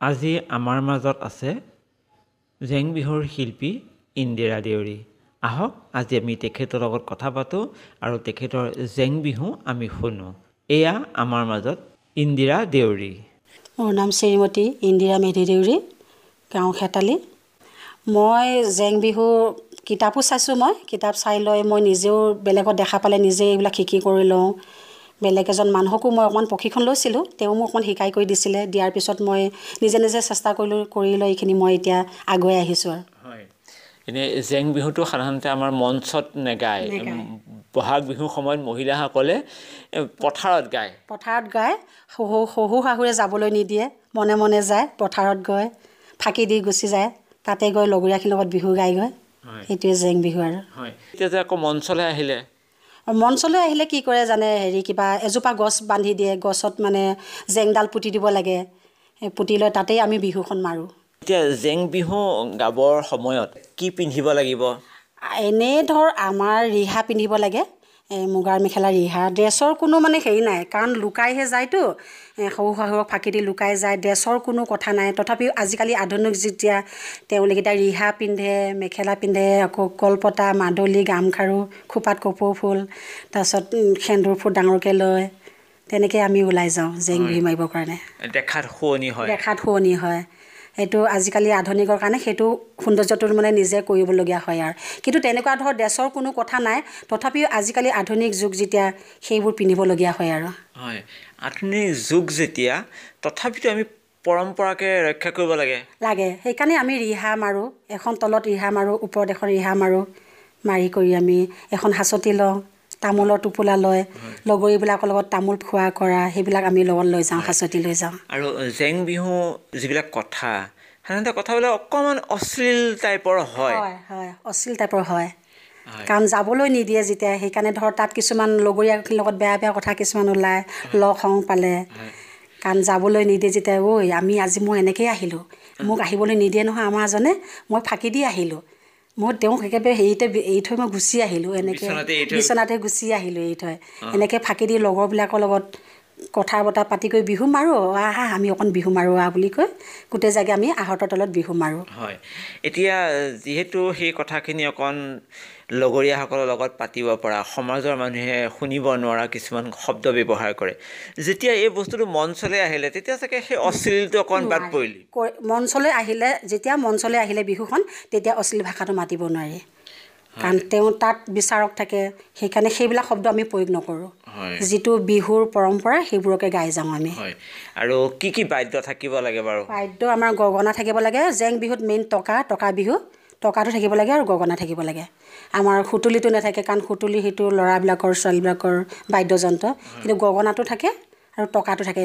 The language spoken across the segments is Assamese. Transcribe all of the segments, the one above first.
আজি আমাৰ মাজত আছে জেং বিহুৰ শিল্পী ইন্দিৰা দেউৰী। আহক আজি আমি তেখেতৰ লগত কথা পাতোঁ আৰু তেখেতৰ জেং বিহু আমি শুনো। এয়া আমাৰ মাজত ইন্দিৰা দেউৰী। মোৰ নাম শ্ৰীমতী ইন্দিৰা মেধি দেউৰী গাঁও খেতালি। মই জেং বিহু কিতাপো চাইছোঁ মই কিতাপ চাই লৈ মই নিজেও বেলেগত দেখা পালে নিজে এইবিলাক শিকি কৰি লওঁ। বেলেগ এজন মানুহকো মই অকণমান প্ৰশিক্ষণ লৈছিলোঁ। তেওঁ মোক অকণমান শিকাই কৰি দিছিলে। দিয়াৰ পিছত মই নিজে নিজে চেষ্টা কৰিলোঁ কৰি লৈ এইখিনি মই এতিয়া আগুৱাই আহিছোঁ আৰু। হয়। এনেই জেং বিহুটো সাধাৰণতে আমাৰ মঞ্চত নেগায়। বহাগ বিহুৰ সময়ত মহিলাসকলে পথাৰত গায়। পথাৰত গায়। শহু শহু শাহুৰে যাবলৈ নিদিয়ে। মনে মনে যায় পথাৰত গৈ ফাঁকি দি গুচি যায়। তাতে গৈ লগৰীয়াখিনিৰ লগত বিহু গায়গৈ। হয়। সেইটোৱে জেং বিহু আৰু। হয়। এতিয়া যে আকৌ মঞ্চলৈ আহিলে আৰু মঞ্চলৈ আহিলে কি কৰে জানে হেৰি কিবা এজোপা গছ বান্ধি দিয়ে গছত মানে জেংডাল পুতি দিব লাগে। পুতি লৈ তাতেই আমি বিহুখন মাৰোঁ। এতিয়া জেং বিহু গাবৰ সময়ত কি পিন্ধিব লাগিব? এনেই ধৰ আমাৰ ৰিহা পিন্ধিব লাগে। এই মুগাৰ মেখেলা ৰিহা ড্ৰেছৰ কোনো মানে হেৰি নাই। কাৰণ লুকাইহে যায়তো শহু শাহুৰক ফাঁকি দি লুকাই যায়। ড্ৰেছৰ কোনো কথা নাই। তথাপিও আজিকালি আধুনিক যেতিয়া তেওঁলোকে এতিয়া ৰিহা পিন্ধে মেখেলা পিন্ধে আকৌ কলপতা মাদলি গামখাৰু খোপাত কপৌ ফুল তাৰপিছত সেন্দুৰ ফুট ডাঙৰকৈ লয় তেনেকৈ আমি ওলাই যাওঁ জেং বিহু মাৰিবৰ কাৰণে। দেখাত শুৱনি হয়। দেখাত শুৱনি হয়। সেইটো আজিকালি আধুনিকৰ কাৰণে সেইটো সৌন্দৰ্যটো মানে নিজে কৰিবলগীয়া হয় আৰু। কিন্তু তেনেকুৱা ধৰ ড্ৰেছৰ কোনো কথা নাই তথাপিও আজিকালি আধুনিক যুগ যেতিয়া সেইবোৰ পিন্ধিবলগীয়া হয় আৰু। হয় আধুনিক যুগ যেতিয়া তথাপিতো আমি পৰম্পৰাকে ৰক্ষা কৰিব লাগে। লাগে সেইকাৰণে আমি ৰিহা মাৰোঁ এখন তলত ৰিহা মাৰোঁ ওপৰত এখন ৰিহা মাৰোঁ মাৰি কৰি আমি এখন সাঁচতি লওঁ। তামোলৰ টোপোলা লয় লগৰীবিলাকৰ লগত তামোল খোৱা কৰা সেইবিলাক আমি লগত লৈ যাওঁ সাঁচতি লৈ যাওঁ। আৰু জেং বিহু যিবিলাক কথা সাধাৰণতে কথাবিলাক অকণমান অশ্লীল টাইপৰ হয়। হয় হয় অশ্লীল টাইপৰ হয়। কাৰণ যাবলৈ নিদিয়ে যেতিয়া সেইকাৰণে ধৰ তাত কিছুমান লগৰীয়াখিনিৰ লগত বেয়া বেয়া কথা কিছুমান ওলায় লগ সং পালে। কাৰণ যাবলৈ নিদিয়ে যেতিয়া ঐ আমি আজি মই এনেকৈয়ে আহিলোঁ। মোক আহিবলৈ নিদিয়ে নহয় আমাৰজনে মই ফাঁকি দি আহিলোঁ। মই তেওঁক একেবাৰে হেৰিতে এৰি থৈ মই গুচি আহিলোঁ এনেকৈ বিচনাতে গুচি আহিলোঁ এৰি থৈ। এনেকৈ ফাঁকি দি লগৰবিলাকৰ লগত কথা বতৰা পাতি কৰি বিহু মাৰোঁ আহা আমি অকণ বিহু মাৰোঁ আহ বুলি কৈ গোটেই জাগে আমি আহঁতৰ তলত বিহু মাৰোঁ। হয়। এতিয়া যিহেতু সেই কথাখিনি অকণ লগৰীয়াসকলৰ লগত পাতিব পৰা সমাজৰ মানুহে শুনিব নোৱাৰা কিছুমান শব্দ ব্যৱহাৰ কৰে যেতিয়া এই বস্তুটো মঞ্চলৈ আহিলে তেতিয়া চাগে সেই অশ্লীলটো অকণ বাদ পৰিলি। মঞ্চলৈ আহিলে যেতিয়া মঞ্চলৈ আহিলে বিহুখন তেতিয়া অশ্লীল ভাষাটো মাতিব নোৱাৰি। কাৰণ তেওঁ তাত বিচাৰক থাকে সেইকাৰণে সেইবিলাক শব্দ আমি প্ৰয়োগ নকৰোঁ। যিটো বিহুৰ পৰম্পৰা সেইবোৰকে গাই যাওঁ আমি। আৰু কি কি বাদ্য থাকিব লাগে বাৰু? বাদ্য আমাৰ গগনা থাকিব লাগে জেং বিহুত মেইন টকা টকা বিহু। টকাটো থাকিব লাগে আৰু গগনা থাকিব লাগে। আমাৰ সুতুলিটো নাথাকে কাৰণ সুতুলি সেইটো ল'ৰাবিলাকৰ ছোৱালীবিলাকৰ বাদ্যযন্ত্ৰ। কিন্তু গগনাটো থাকে আৰু টকাটো থাকে।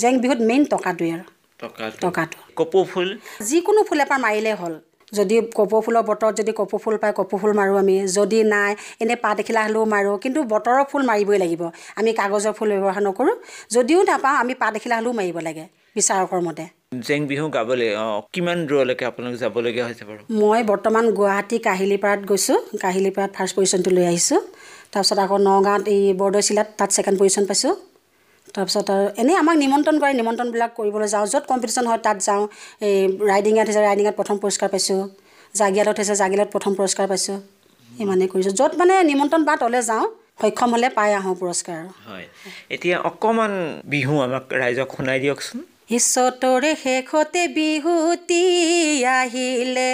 জেং বিহুত মেইন টকাটোৱে আৰু। টকা টকাটো। কপৌ ফুল? যিকোনো ফুল এপাহ মাৰিলেই হ'ল। যদি কপৌ ফুলৰ বতৰত যদি কপৌ ফুল পায় কপৌ ফুল মাৰোঁ আমি। যদি নাই এনেই পাত এখিলা হ'লেও মাৰোঁ। কিন্তু বতৰৰ ফুল মাৰিবই লাগিব। আমি কাগজৰ ফুল ব্যৱহাৰ নকৰোঁ। যদিও নাপাওঁ আমি পাত এখিলা হ'লেও মাৰিব লাগে বিচাৰকৰ মতে। জেং বিহু গাবলৈ কিমান দূৰলৈকে আপোনালোক যাবলগীয়া হৈছে বাৰু? মই বৰ্তমান গুৱাহাটী কাহিলীপাৰাত গৈছোঁ। কাহিলীপাৰাত ফাৰ্ষ্ট পজিশ্যনটো লৈ আহিছোঁ। তাৰপিছত আকৌ নগাঁৱত এই বৰদৈচিলাত তাত ছেকেণ্ড পজিশ্যন পাইছোঁ। তাৰপিছত আৰু এনেই আমাক নিমন্ত্ৰণ কৰে নিমন্ত্ৰণবিলাক কৰিবলৈ যাওঁ। য'ত কম্পিটিশ্যন হয় তাত যাওঁ। এই ৰাইডিঙত হৈছে ৰাইডিঙত প্ৰথম পুৰস্কাৰ পাইছোঁ। জাগিয়ালত হৈছে জাগিয়ালত প্ৰথম পুৰস্কাৰ পাইছোঁ। ইমানেই কৰিছোঁ। য'ত মানে নিমন্ত্ৰণ বা তলে যাওঁ সক্ষম হ'লে পাই আহোঁ পুৰস্কাৰ। হয়। এতিয়া অকণমান বিহু আমাক ৰাইজক শুনাই দিয়কচোন। ঈশ্বতৰে শেষতে বিহুতি আহিলে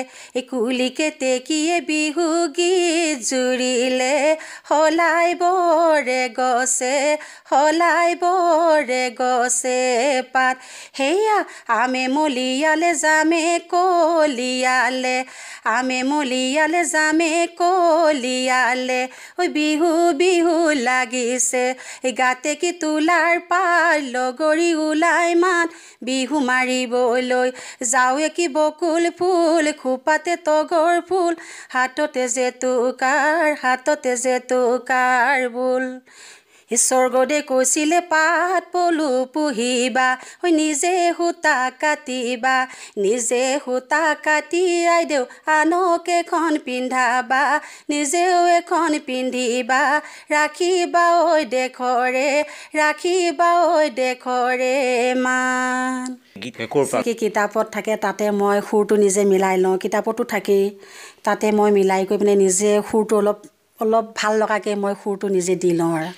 কুলিকে তেকিয়ে বিহু গীত জুৰিলে। সলাই বৰে গছে সলাই বৰে গছে পাত। সেয়া আমে মলিয়ালে জামে কলিয়ালে। আমে মলিয়ালে জামে কলিয়ালে ঐ বিহু বিহু লাগিছে। গাতে কি তোলাৰ পাৰ লগৰী ওলাই মান বিহু মাৰিবলৈ। যাওঁ কি বকুল ফুল খোপাতে তগৰ ফুল। হাততে জেতুকাৰ হাততে জেতুকাৰ বোল। স্বৰ্গদে কৈছিলে পাত পলু পুহিবা ঐ নিজে সূতা কাটিবা নিজে সূতা কাটি আইদেউ আনক এখন পিন্ধাবা নিজেও এখন পিন্ধিবা ৰাখিবা ঐ দেশৰে ৰাখিবা ঐ দেশৰে মান কি কিতাপত থাকে তাতে মই সুৰটো নিজে মিলাই লওঁ কিতাপতো থাকেই তাতে মই মিলাই কৰি পিনে নিজে সুৰটো অলপ অলপ ভাল লগাকৈ মই সুৰটো নিজে দি লওঁ আৰু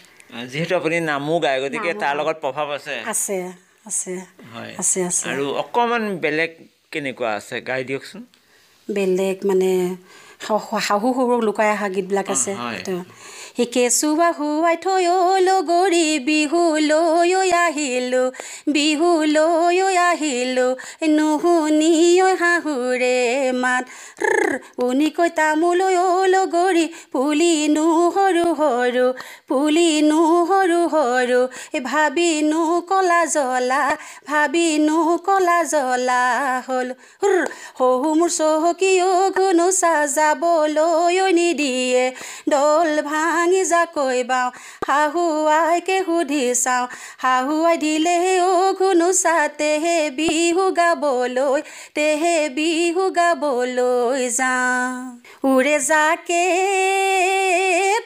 যিহেতু আপুনি নামো গায় গতিকে তাৰ লগত প্ৰভাৱ আছে। আছে আছে হয়। আছে আছে। আৰু অকণমান বেলেগ কেনেকুৱা আছে? গাই দিয়কচোন। বেলেগ মানে শাহু শাহু শহুৰক লুকাই অহা গীতবিলাক আছে। সি কেঁচুৱা শুৱাই থৈ অ' লগৰী বিহু লৈ ঐ আহিলোঁ বিহু লৈ ঐ আহিলোঁ নুশুনি ঐ শাহুৰে মাত। উনিকৈ তামোলৈ অ' লগৰী পুলিনো সৰু সৰু পুলিনো সৰু সৰু এ ভাবিনো কলা জ্বলা ভাবিনো কলা জ্বলা হ'ল। শহু মোৰ চহকী অ' ঘুনুচা যাবলৈ নিদিয়ে দল ভাঙি জাকৈ বাওঁ শাহুৱাইকে সুধি চাওঁ শাহুৱাই দিলে অ' ঘুনুচা তেহে বিহু গাবলৈ তেহে বিহু গাবলৈ যাওঁ উৰে জাকে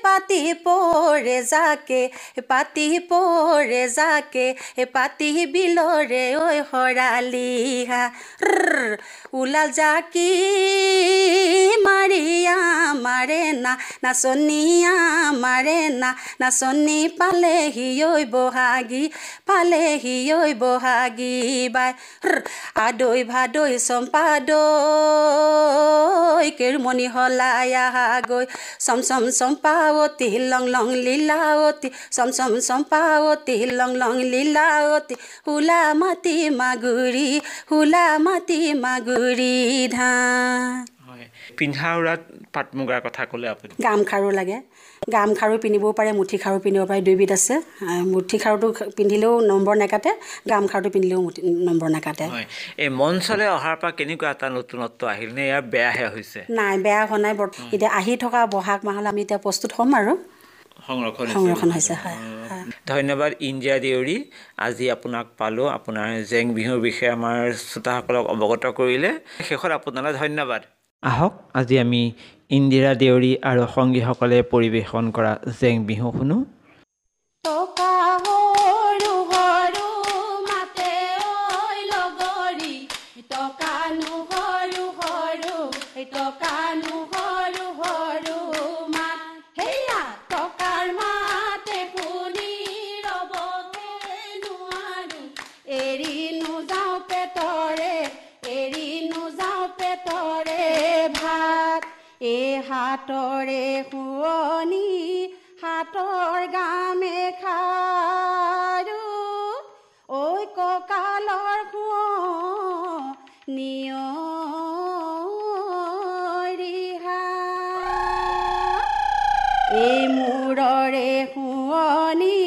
পাতি পৰে জাকে পাতি পৰে জাকে পাতি বিলৰে ঐ শৰালিহা ওলাল জাকি মাৰিয়া মাৰে না নাচনীয়া মাৰে না নাচনী পালেহি ঐ বহাগী পালেহি ঐ বহাগী বাই। আদৈ ভাদৈ চম্পা केळमणी हलाया गो समसम सम्पावती लङ लङ लिलावती। समसम सम्पावती लङ लङ लिलावती। हुला माथि मागुरी हुला माथि मागुरी धान। পিন্ধা উৰাত পাট মুগাৰ কথা ক'লে আপুনি? গামখাৰু লাগে। গামখাৰু পিন্ধিবও পাৰে মুঠি খাৰু পিন্ধিব পাৰে দুইবিধ আছে। মুঠি খাৰুটো পিন্ধিলেও নম্বৰ নাকাটে গামখাৰুটো পিন্ধিলেও নম্বৰ নাকাটে। এই মঞ্চলৈ অহাৰ পৰা কেনেকুৱা এটা নতুনত্ব আহিল নে ইয়াৰ বেয়াহে হৈছে? নাই বেয়া হোৱা নাই এতিয়া আহি থকা বহাগ মাহলৈ আমি এতিয়া প্ৰস্তুত হ'ম আৰু। সংৰক্ষণ হৈছে। সংৰক্ষণ হৈছে হয় হয়। ধন্যবাদ ইণ্ডিয়া দেউৰী। আজি আপোনাক পালোঁ। আপোনাৰ জেং বিহুৰ বিষয়ে আমাৰ শ্ৰোতাসকলক অৱগত কৰিলে। শেষত আপোনালৈ ধন্যবাদ। আহক আজি আমি ইন্দিৰা দেউৰী আৰু সংগীসকলে পৰিৱেশন কৰা জেং বিহু শুনো। নিয়ৰিহা এই মূৰৰে শুৱনি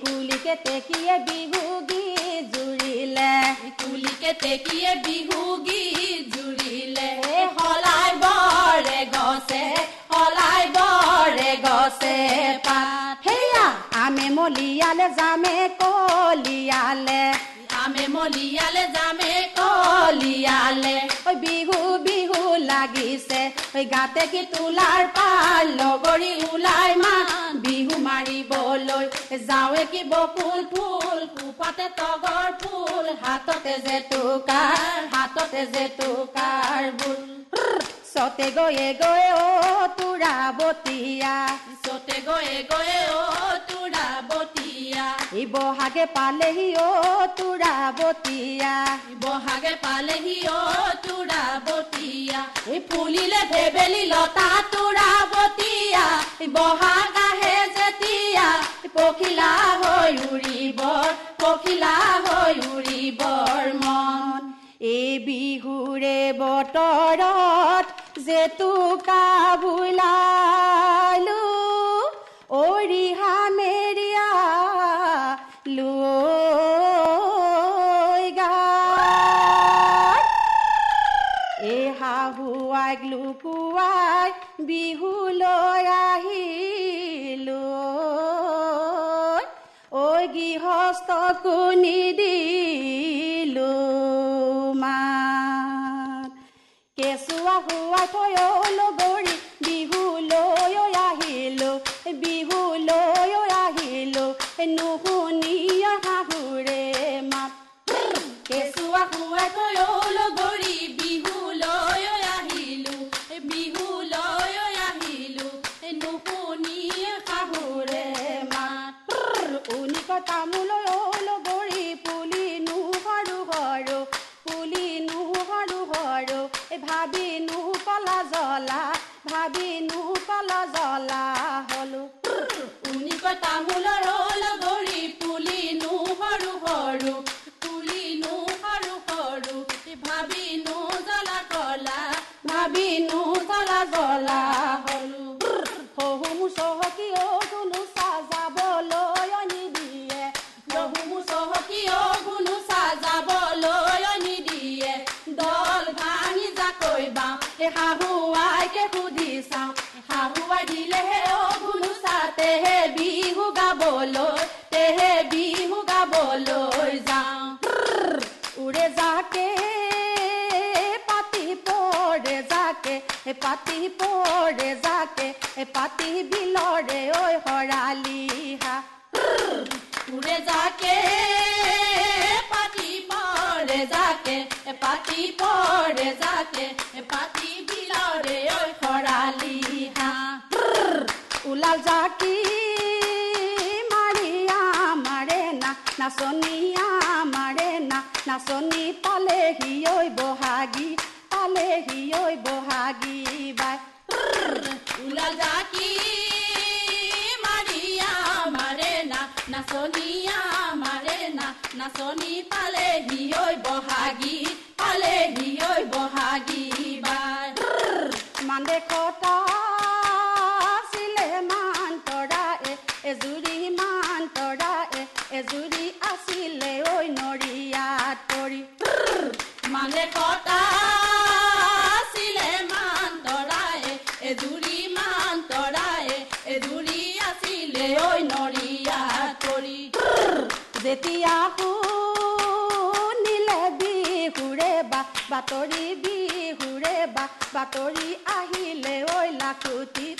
কুলিকে টেকিয়ে বিহু গীত জুৰিলে? কুলিকে টেকিয়ে বিহু গীত জুৰিলে? সলাই বৰে গছে সলাই বৰে গছে পাত। সেয়া আমে মলিয়ালে জামে কলিয়ালে। আমে মলিয়ালে যামে কলিয়ালে ঐ বিহু বিহু লাগিছে। ঐ গাতে কি তোলাৰ পাৰ লগৰী ওলাই মা বিহু মাৰিবলৈ। যাওঁৱে কি বকুল ফুল কোপাতে তগৰ ফুল। হাততে জেতুকাৰ হাততে জেতুকাৰ বুল। চতে গৈয়ে গৈয়ে অ তোৰা বতীয়া। চতে গৈয়ে গৈয়ে অ বহাগে পালেহি অ তোৰা বতীয়া। বহাগে পালেহি অ তোৰা বতীয়া। এই ফুলিলে ভেবেলি লতা তোৰা বতীয়া। বহাগ আহে যেতিয়া পখিলা হৈ উৰিবৰ পখিলা হৈ উৰিবৰ মন। এই বিহুৰে বতৰত জেতুকা বোলালো। শাহুৱাইক লুকুৱাই বিহুলৈ আহিলো। ঐ গৃহস্থ কুনি দিলো মান কেঁচুৱা শুৱাই থৈ উনিক তামোলৈ লগৰী পুলিনো সৰু সৰু পুলিনো সৰু সৰু ভাবিনো কলা জ্বলা ভাবিনো কলা জ্বলা। সুধি চাওঁ। ওলাল জাকি মাৰিয়া মাৰে না নাচনীয়া মাৰে না নাচনী পালেহি ঐ বহাগী পালেহি ঐ বহাগী বাই ওলাল জাকি মাৰিয়া মাৰে না নাচনীয়া মাৰে না নাচনী পালেহি ঐ বহাগী পালেহি ঐ বহাগী বাই মান্দে কটা আছিলে মান তৰা এ এজুৰি মান তৰা এ এজুৰি আছিলে ঐ নৰিয়াত পৰি মানে কটা আছিলে মান তৰা এ এজুৰি মান তৰা এ এজুৰি আছিলে ঐ নৰিয়াত পৰি যেতিয়া শুনিলে বিহুৰে বা বাতৰি বিহুৰে বা বাতৰি আহিলে ঐ লাখুটি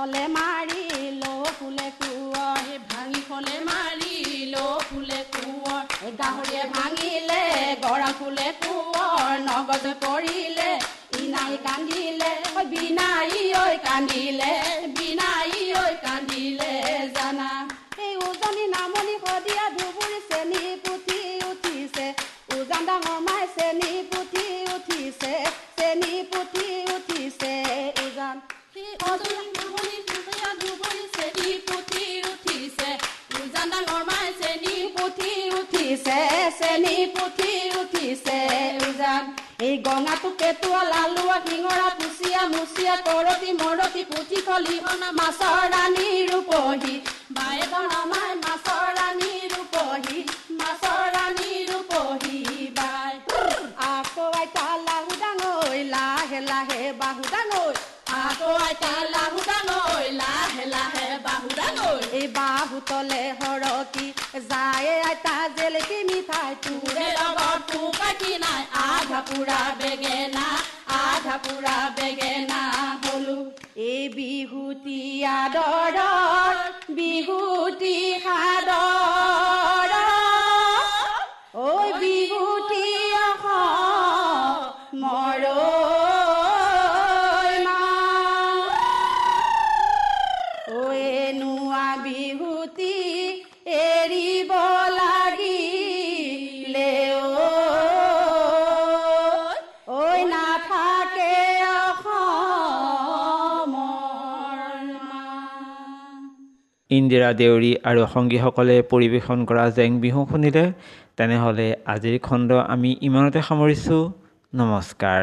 হলে মাৰি ফুলে কোঁৱৰ। ভাঙি হলে মাৰি ফুলে কোঁৱৰ। গাহৰিয়ে ভাঙিলে গৰা ফুলে কোঁৱৰ নগজ পৰিলে ইনাই কান্দিলে বিনাই ঐ কান্দিলে বিনাই ঐ কান্দিলে জানা এই উজনি নামনি শদিয়া ধুবুৰী চেনী পুঠি উঠিছে উজান ডাঙৰ মাই চেনী পুঠি উঠিছে চেনী পুঠি উঠিছে উজান উজনি নামনি শদিয়া ধুবুৰী চেনী পুঠি উঠিছে উজান ডাঙৰ মাই চেনী পুঠি উঠিছে চেনী পুঠি উঠিছে উজান এই গঙাটো পেটুৱা লালুৱা শিঙৰা কুচিয়া মুচিয়া কৰতি মৰতি পুঠি খলিহনা মাছৰ ৰাণী ৰূপহী। বায়ে মাই মাছৰ ৰাণী ৰূপহী মাছৰ ৰাণী ৰূপহী বাই। আকৌ আইতা লাহু ডাঙৈ লাহে লাহে বাহু ডাঙৈ। আকৌ আইতা লাহু ডাঙৈ লাহে লাহে বাহু ডাঙৈ। এই বাহু তলে সৰকি যায় আইতা জেলেকি মিঠাই তোৰে লগত তোকাটি নাই পুৰা বেঙেনা আধা পুৰা বেঙেনা হলো এই বিহুতি আদৰৰ বিহুতি সাদৰ ইন্দিৰা দেউৰী আৰু সংগীসকলে পৰিৱেশন কৰা জেং বিহু শুনিলে তেনেহ'লে আজিৰ খণ্ড আমি ইমানতে সামৰিছোঁ। নমস্কাৰ।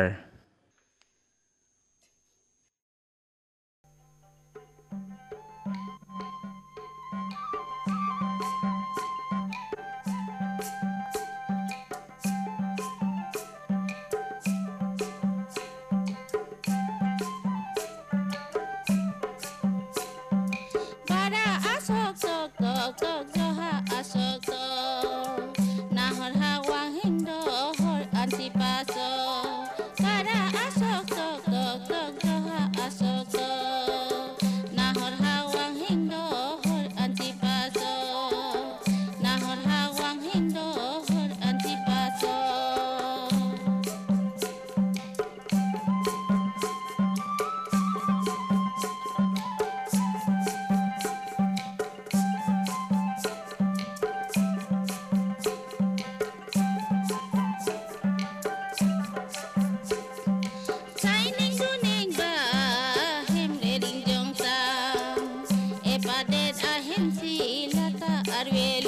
i'll Marvel.